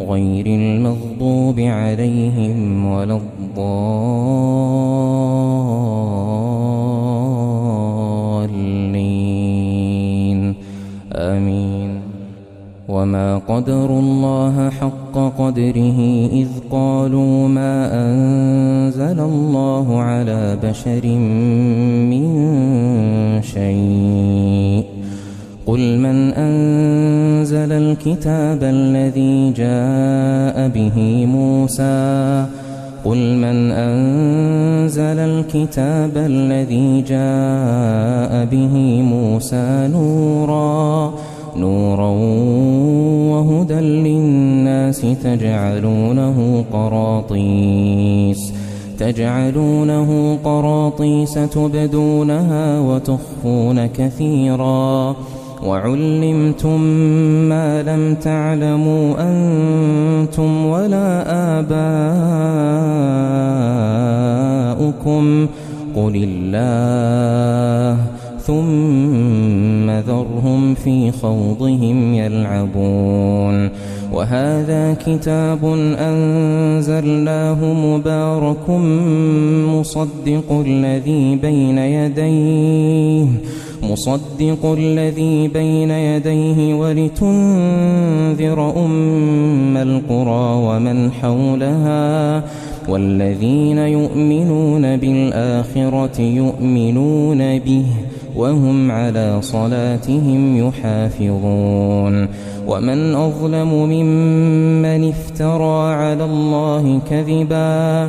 غير المغضوب عليهم ولا الضالين. آمين. وما قدر الله حق قدره إذ قالوا ما أنزل الله على بشر من شيء. قل من أنزل الكتاب الذي جاء به موسى؟ قل من أنزل الكتاب الذي جاء به موسى نورا؟ نورا وهدى للناس تجعلونه قراطيس تجعلونه قراطيس تبدونها وتخفون كثيرا. وعلمتم ما لم تعلموا أنتم ولا آباؤكم. قل الله ثم ذرهم في خوضهم يلعبون. وهذا كتاب أنزلناه مبارك مصدق الذي بين يديه. مصدق الذي بين يديه ولتنذر أم القرى ومن حولها والذين يؤمنون بالآخرة يؤمنون به وهم على صلاتهم يحافظون ومن أظلم ممن افترى على الله كذبا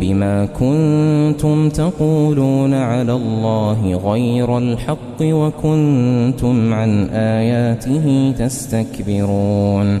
بما كنتم تقولون على الله غير الحق وكنتم عن آياته تستكبرون.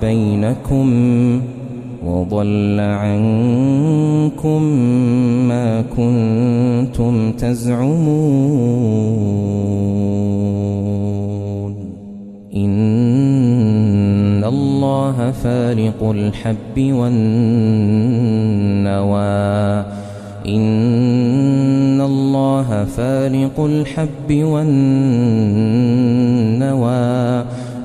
بينكم وضل عنكم ما كنتم تزعمون. إن الله فالق الحب والنوى. إن الله فالق الحب والنوى.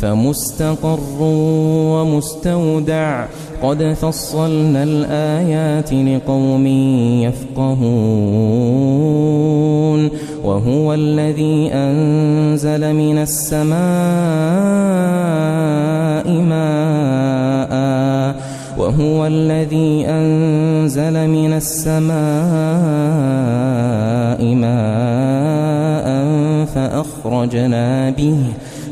فمستقر ومستودع. قد فصلنا الآيات لقوم يفقهون. وهو الذي أنزل من السماء ماء. وهو الذي أنزل من السماء ماء فأخرجنا به.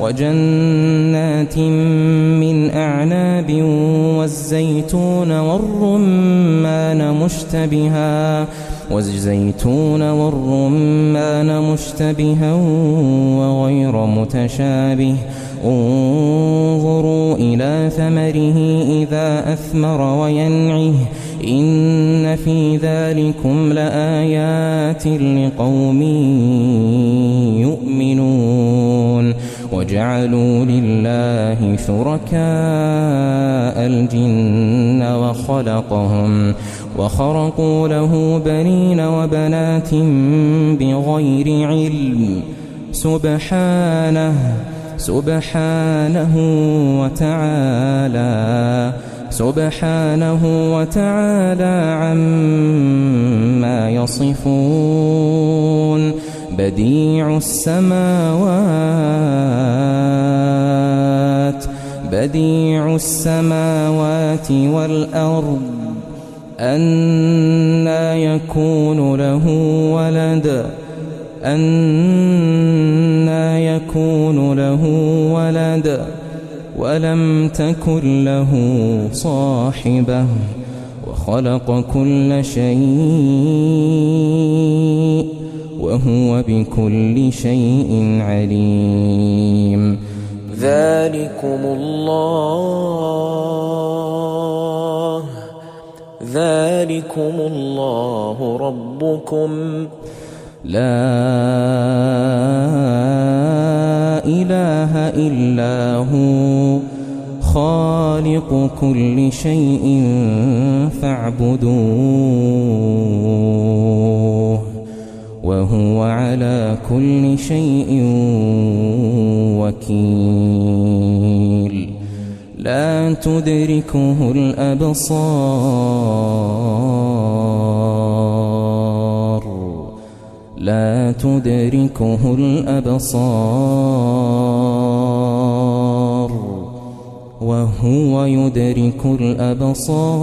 وجنات من أعناب والزيتون والرمان مشتبها والزيتون والرمان مشتبها وغير متشابه. انظروا إلى ثمره إذا أثمر وينعه. إن في ذلكم لآيات لقوم يؤمنون. وجعلوا لله شركاء الجن وخلقهم وخرقوا له بنين وبنات بغير علم سبحانه سبحانه وتعالى سبحانه وتعالى عما يصفون بديع السماوات بديع السماوات والأرض أنا يكون له ولد أنا يكون له ولد ولم تكن له صاحبة وخلق كل شيء. وهو بكل شيء عليم. ذلكم الله. ذلكم الله ربكم. لا إله إلا هو. خالق كل شيء فاعبدوه. وهو على كل شيء وكيل. لا تدركه الأبصار. لا تدركه الأبصار. وهو يدرك الأبصار.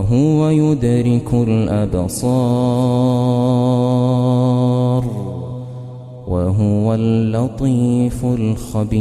وهو يدرك الأبصار وهو اللطيف الخبير.